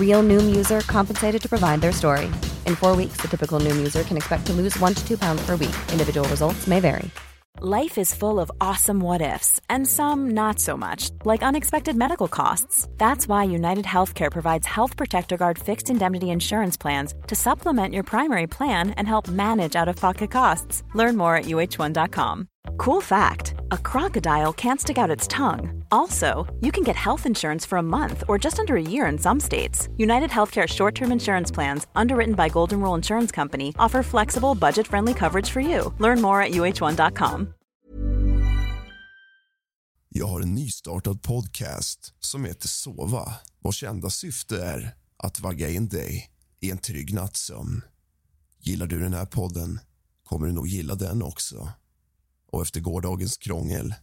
Real Noom user compensated to provide their story. In four weeks, the typical Noom user can expect to lose one to two pounds per week. Individual results may vary. Life is full of awesome what ifs, and some not so much, like unexpected medical costs. That's why United Healthcare provides Health Protector Guard fixed indemnity insurance plans to supplement your primary plan and help manage out of pocket costs. Learn more at uh1.com. Cool fact a crocodile can't stick out its tongue. Also, you can get health insurance for a month or just under a year in some states. United Healthcare short term insurance plans, underwritten by Golden Rule Insurance Company, offer flexible, budget friendly coverage for you. Learn more at uh1.com. Jag har en nystartad podcast som heter Sova vars enda syfte är att vagga in dig i en trygg nattsömn. Gillar du den här podden kommer du nog gilla den också. Och efter gårdagens krångel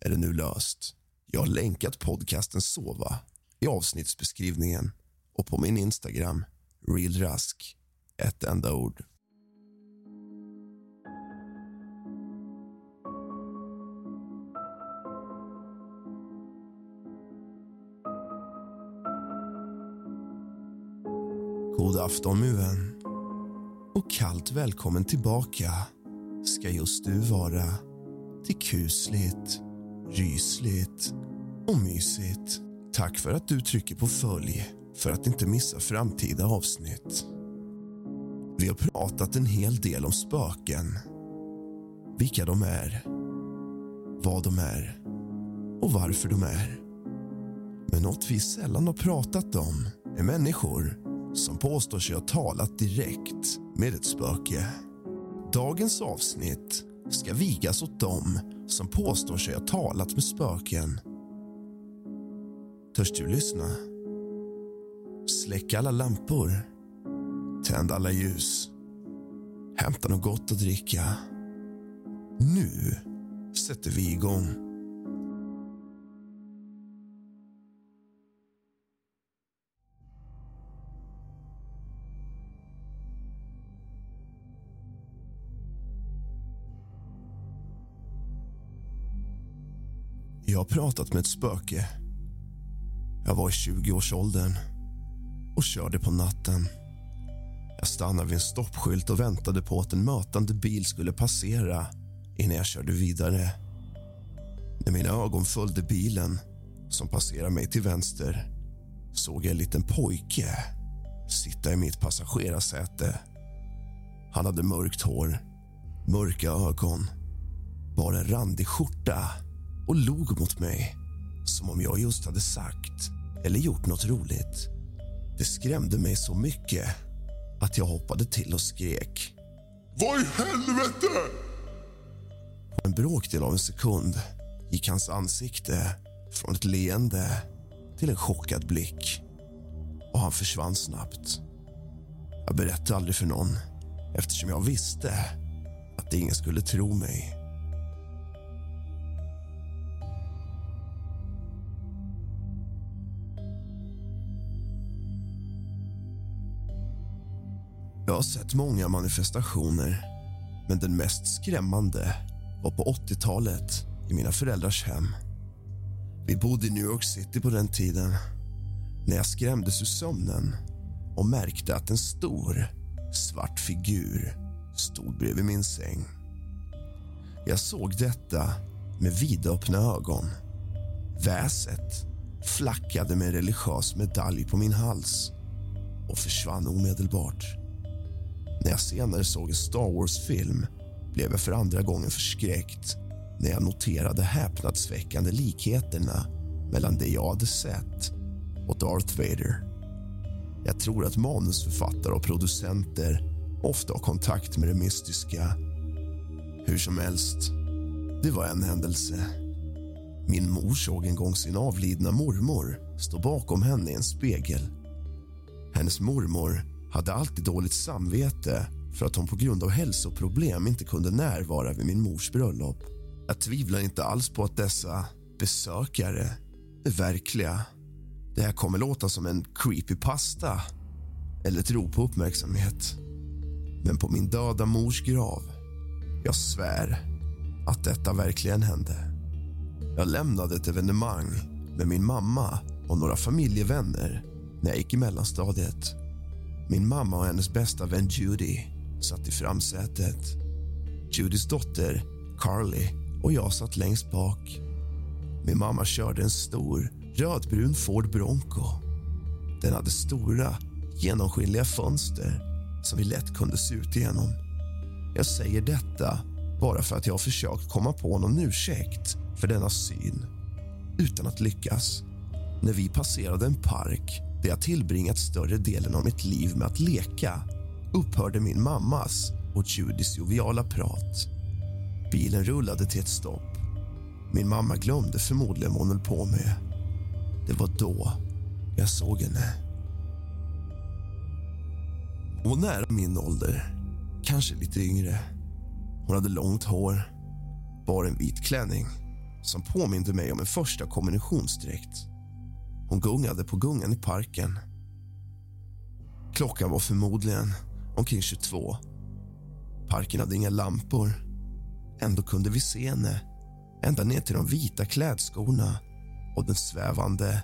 är det nu löst. Jag har länkat podcasten Sova i avsnittsbeskrivningen och på min Instagram, realrask, ett enda ord. God afton, Muen. Och kallt välkommen tillbaka ska just du vara till kusligt, rysligt och mysigt. Tack för att du trycker på följ för att inte missa framtida avsnitt. Vi har pratat en hel del om spöken. Vilka de är, vad de är och varför de är. Men något vi sällan har pratat om är människor som påstår sig ha talat direkt med ett spöke. Dagens avsnitt ska vigas åt dem som påstår sig ha talat med spöken. Törs du lyssna? Släck alla lampor. Tänd alla ljus. Hämta något gott att dricka. Nu sätter vi igång. Jag har pratat med ett spöke. Jag var i 20-årsåldern och körde på natten. Jag stannade vid en stoppskylt och väntade på att en mötande bil skulle passera innan jag körde vidare. När mina ögon följde bilen, som passerade mig till vänster såg jag en liten pojke sitta i mitt passagerarsäte. Han hade mörkt hår, mörka ögon, bar en randig skjorta och log mot mig som om jag just hade sagt eller gjort något roligt. Det skrämde mig så mycket att jag hoppade till och skrek. Vad i helvete? På en bråkdel av en sekund gick hans ansikte från ett leende till en chockad blick och han försvann snabbt. Jag berättade aldrig för någon eftersom jag visste att ingen skulle tro mig. Jag har sett många manifestationer men den mest skrämmande var på 80-talet i mina föräldrars hem. Vi bodde i New York City på den tiden när jag skrämdes ur sömnen och märkte att en stor, svart figur stod bredvid min säng. Jag såg detta med vidöppna ögon. Väset flackade med en religiös medalj på min hals och försvann omedelbart. När jag senare såg en Star Wars-film blev jag för andra gången förskräckt när jag noterade häpnadsväckande likheterna mellan det jag hade sett och Darth Vader. Jag tror att manusförfattare och producenter ofta har kontakt med det mystiska. Hur som helst, det var en händelse. Min mor såg en gång sin avlidna mormor stå bakom henne i en spegel. Hennes mormor hade alltid dåligt samvete för att hon på grund av hälsoproblem inte kunde närvara vid min mors bröllop. Jag tvivlar inte alls på att dessa besökare är verkliga. Det här kommer låta som en creepypasta eller ett rop på uppmärksamhet. Men på min döda mors grav, jag svär att detta verkligen hände. Jag lämnade ett evenemang med min mamma och några familjevänner när jag gick i mellanstadiet. Min mamma och hennes bästa vän Judy satt i framsätet. Judys dotter, Carly, och jag satt längst bak. Min mamma körde en stor rödbrun Ford Bronco. Den hade stora, genomskinliga fönster som vi lätt kunde se ut igenom. Jag säger detta bara för att jag har försökt komma på någon ursäkt för denna syn, utan att lyckas. När vi passerade en park där jag tillbringat större delen av mitt liv med att leka upphörde min mammas och Judys joviala prat. Bilen rullade till ett stopp. Min mamma glömde förmodligen vad hon höll på med. Det var då jag såg henne. Hon var nära min ålder, kanske lite yngre. Hon hade långt hår, bar en vit klänning som påminde mig om en första kombinationsdräkt. Hon gungade på gungan i parken. Klockan var förmodligen omkring 22. Parken hade inga lampor. Ändå kunde vi se henne ända ner till de vita klädskorna och den svävande,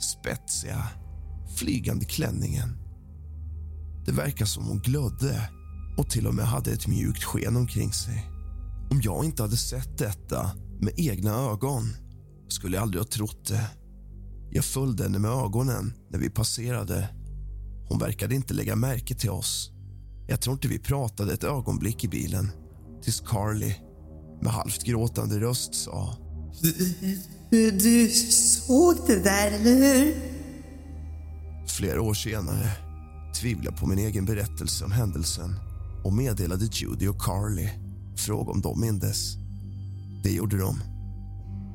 spetsiga, flygande klänningen. Det verkar som hon glödde och till och med hade ett mjukt sken omkring sig. Om jag inte hade sett detta med egna ögon skulle jag aldrig ha trott det. Jag följde henne med ögonen när vi passerade. Hon verkade inte lägga märke till oss. Jag tror inte vi pratade ett ögonblick i bilen tills Carly med halvt gråtande röst sa Du, du såg det där, eller hur? Flera år senare tvivlade på min egen berättelse om händelsen och meddelade Judy och Carly fråga om de mindes. Det gjorde de.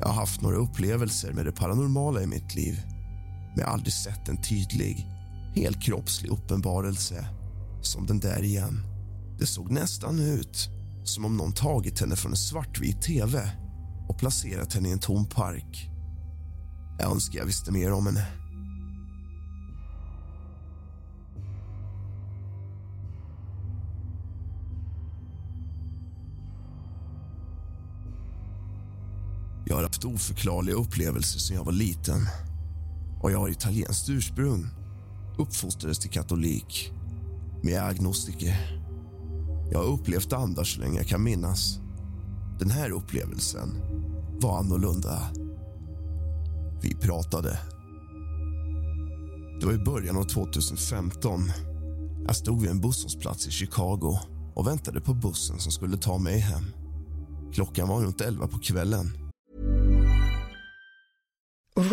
Jag har haft några upplevelser med det paranormala i mitt liv men jag har aldrig sett en tydlig, helkroppslig uppenbarelse som den där igen. Det såg nästan ut som om någon tagit henne från en svartvit tv och placerat henne i en tom park. Jag önskar jag visste mer om henne. Jag har haft oförklarliga upplevelser sedan jag var liten. Och jag har italienskt ursprung. Uppfostrades till katolik. Men jag är agnostiker. Jag har upplevt andar så länge jag kan minnas. Den här upplevelsen var annorlunda. Vi pratade. Det var i början av 2015. Jag stod vid en busshållplats i Chicago och väntade på bussen som skulle ta mig hem. Klockan var runt 11 på kvällen.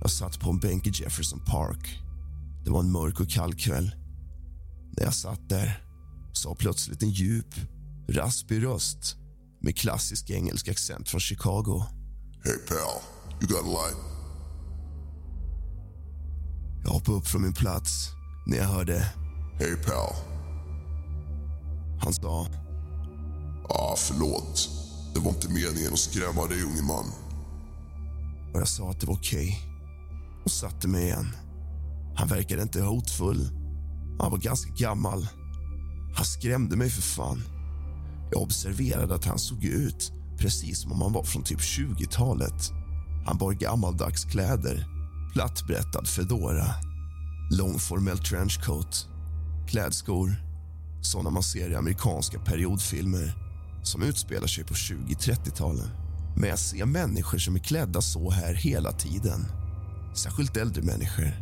Jag satt på en bänk i Jefferson Park. Det var en mörk och kall kväll. När jag satt där sa plötsligt en djup, raspig röst med klassisk engelsk accent från Chicago. Hey pal, you got a light? Jag hoppade upp från min plats när jag hörde Hey pal. han sa Ah, förlåt. Det var inte meningen att skrämma dig, unge man. och jag sa att det var okej och satte mig igen. Han verkade inte hotfull. Han var ganska gammal. Han skrämde mig för fan. Jag observerade att han såg ut precis som om han var från typ 20-talet. Han bar gammaldags kläder, plattbrättad fedora, långformell trenchcoat, klädskor såna man ser i amerikanska periodfilmer som utspelar sig på 20-30-talen. Men jag ser människor som är klädda så här hela tiden. Särskilt äldre människor.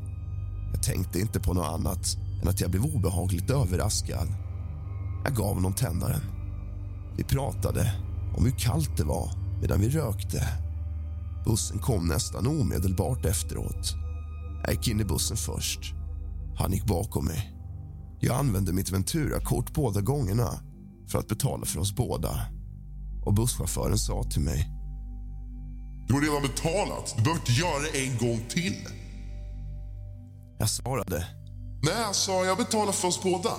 Jag tänkte inte på något annat än att jag blev obehagligt överraskad. Jag gav honom tändaren. Vi pratade om hur kallt det var medan vi rökte. Bussen kom nästan omedelbart efteråt. Jag gick in i bussen först. Han gick bakom mig. Jag använde mitt Ventura-kort båda gångerna för att betala för oss båda. Och busschauffören sa till mig. Du har redan betalat. Du behöver inte göra det en gång till. Jag svarade Nej, jag sa jag betalar för oss båda.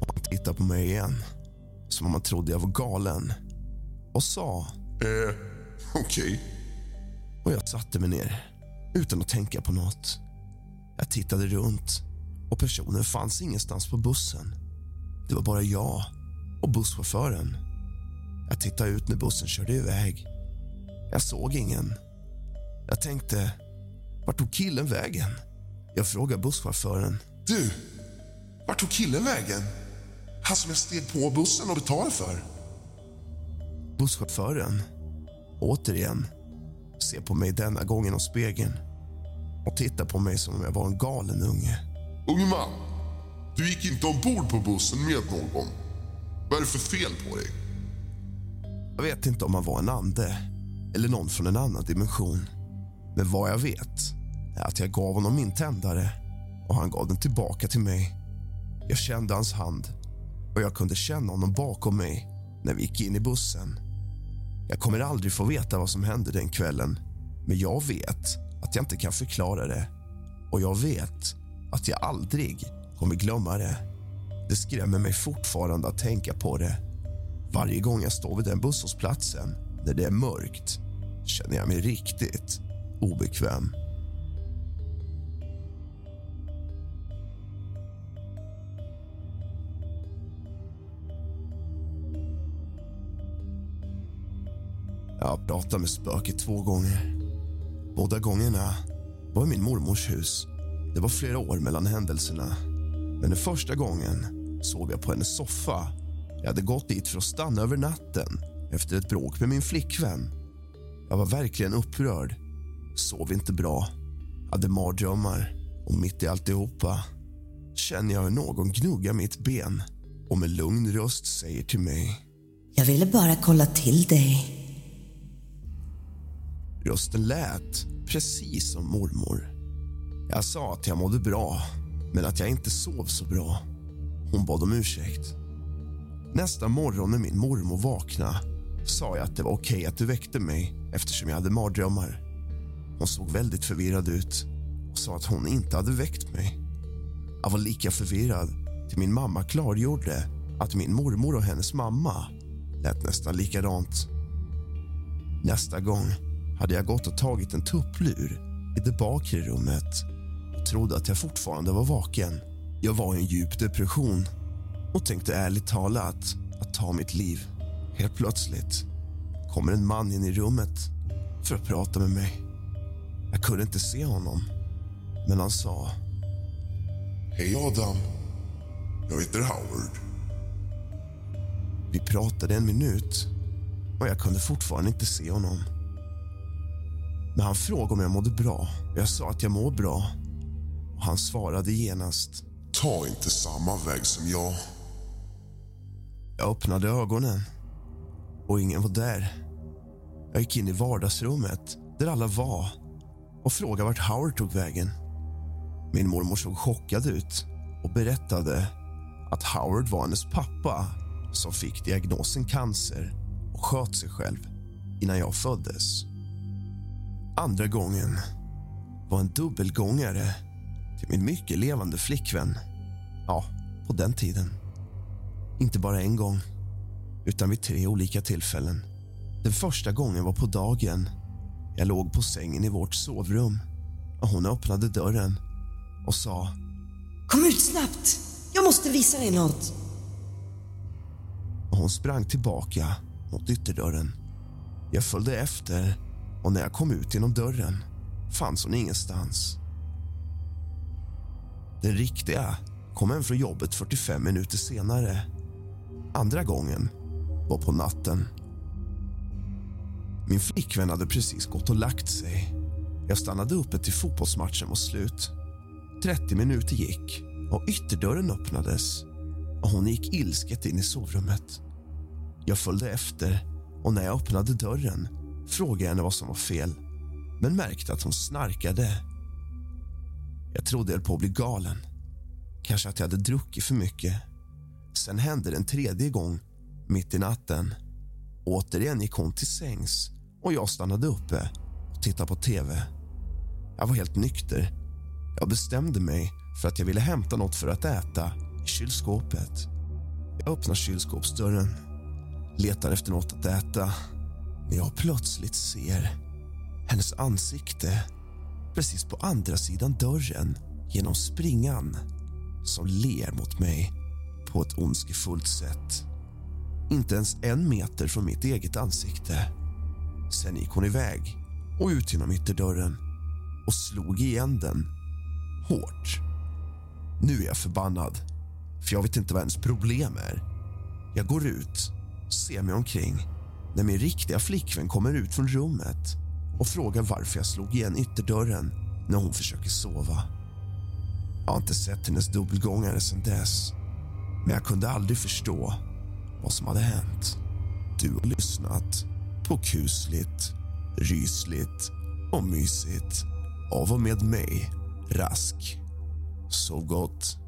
och han tittade på mig igen. Som om han trodde jag var galen. Och sa Eh, okej. och jag satte mig ner utan att tänka på något. Jag tittade runt och personen fanns ingenstans på bussen. Det var bara jag och busschauffören. Jag tittade ut när bussen körde iväg. Jag såg ingen. Jag tänkte, vart tog killen vägen? Jag frågade busschauffören. Du, vart tog killen vägen? Han som jag steg på bussen och betalade för. Busschauffören, återigen, ser på mig denna gången av spegeln och tittar på mig som om jag var en galen unge. Unge man, du gick inte ombord på bussen med någon. Vad är det för fel på dig? Jag vet inte om han var en ande eller någon från en annan dimension. Men vad jag vet är att jag gav honom min tändare och han gav den tillbaka till mig. Jag kände hans hand och jag kunde känna honom bakom mig när vi gick in i bussen. Jag kommer aldrig få veta vad som hände den kvällen men jag vet att jag inte kan förklara det. Och jag vet att jag aldrig kommer glömma det. Det skrämmer mig fortfarande att tänka på det. Varje gång jag står vid den busshållplatsen när det är mörkt känner jag mig riktigt obekväm. Jag har pratat med spöket två gånger. Båda gångerna var i min mormors hus. Det var flera år mellan händelserna. Men den första gången sov jag på hennes soffa. Jag hade gått dit för att stanna över natten efter ett bråk med min flickvän. Jag var verkligen upprörd. Sov inte bra. Hade mardrömmar. Och mitt i alltihopa känner jag hur någon gnuggar mitt ben och med lugn röst säger till mig. Jag ville bara kolla till dig. Rösten lät precis som mormor. Jag sa att jag mådde bra, men att jag inte sov så bra. Hon bad om ursäkt. Nästa morgon när min mormor vaknade sa jag att det var okej att du väckte mig eftersom jag hade mardrömmar. Hon såg väldigt förvirrad ut och sa att hon inte hade väckt mig. Jag var lika förvirrad till min mamma klargjorde att min mormor och hennes mamma lät nästan likadant. Nästa gång hade jag gått och tagit en tupplur i det bakre rummet och trodde att jag fortfarande var vaken. Jag var i en djup depression och tänkte ärligt talat att ta mitt liv. Helt plötsligt kommer en man in i rummet för att prata med mig. Jag kunde inte se honom, men han sa... Hej Adam. Jag heter Howard. Vi pratade en minut och jag kunde fortfarande inte se honom. Men han frågade om jag mådde bra. och Jag sa att jag mår bra. Och han svarade genast. Ta inte samma väg som jag. Jag öppnade ögonen och ingen var där. Jag gick in i vardagsrummet där alla var och frågade vart Howard tog vägen. Min mormor såg chockad ut och berättade att Howard var hennes pappa som fick diagnosen cancer och sköt sig själv innan jag föddes. Andra gången var en dubbelgångare till min mycket levande flickvän. Ja, på den tiden. Inte bara en gång, utan vid tre olika tillfällen. Den första gången var på dagen. Jag låg på sängen i vårt sovrum och hon öppnade dörren och sa Kom ut snabbt! Jag måste visa dig något. och hon sprang tillbaka mot ytterdörren. Jag följde efter och när jag kom ut genom dörren fanns hon ingenstans. Den riktiga kom hem från jobbet 45 minuter senare. Andra gången var på natten. Min flickvän hade precis gått och lagt sig. Jag stannade uppe till fotbollsmatchen var slut. 30 minuter gick och ytterdörren öppnades och hon gick ilsket in i sovrummet. Jag följde efter och när jag öppnade dörren frågade jag henne vad som var fel men märkte att hon snarkade. Jag trodde jag höll på att bli galen. Kanske att jag hade druckit för mycket. Sen hände det en tredje gång, mitt i natten. Återigen gick hon till sängs och jag stannade uppe och tittade på tv. Jag var helt nykter. Jag bestämde mig för att jag ville hämta något för att äta i kylskåpet. Jag öppnar kylskåpsdörren, letar efter något att äta när jag plötsligt ser hennes ansikte precis på andra sidan dörren genom springan som ler mot mig på ett ondskefullt sätt. Inte ens en meter från mitt eget ansikte. Sen gick hon iväg och ut genom ytterdörren och slog igen den hårt. Nu är jag förbannad, för jag vet inte vad hennes problem är. Jag går ut, ser mig omkring när min riktiga flickvän kommer ut från rummet och frågar varför jag slog igen ytterdörren när hon försöker sova. Jag har inte sett hennes dubbelgångare sen dess men jag kunde aldrig förstå vad som hade hänt. Du har lyssnat på kusligt, rysligt och mysigt av och med mig, Rask. Sov gott.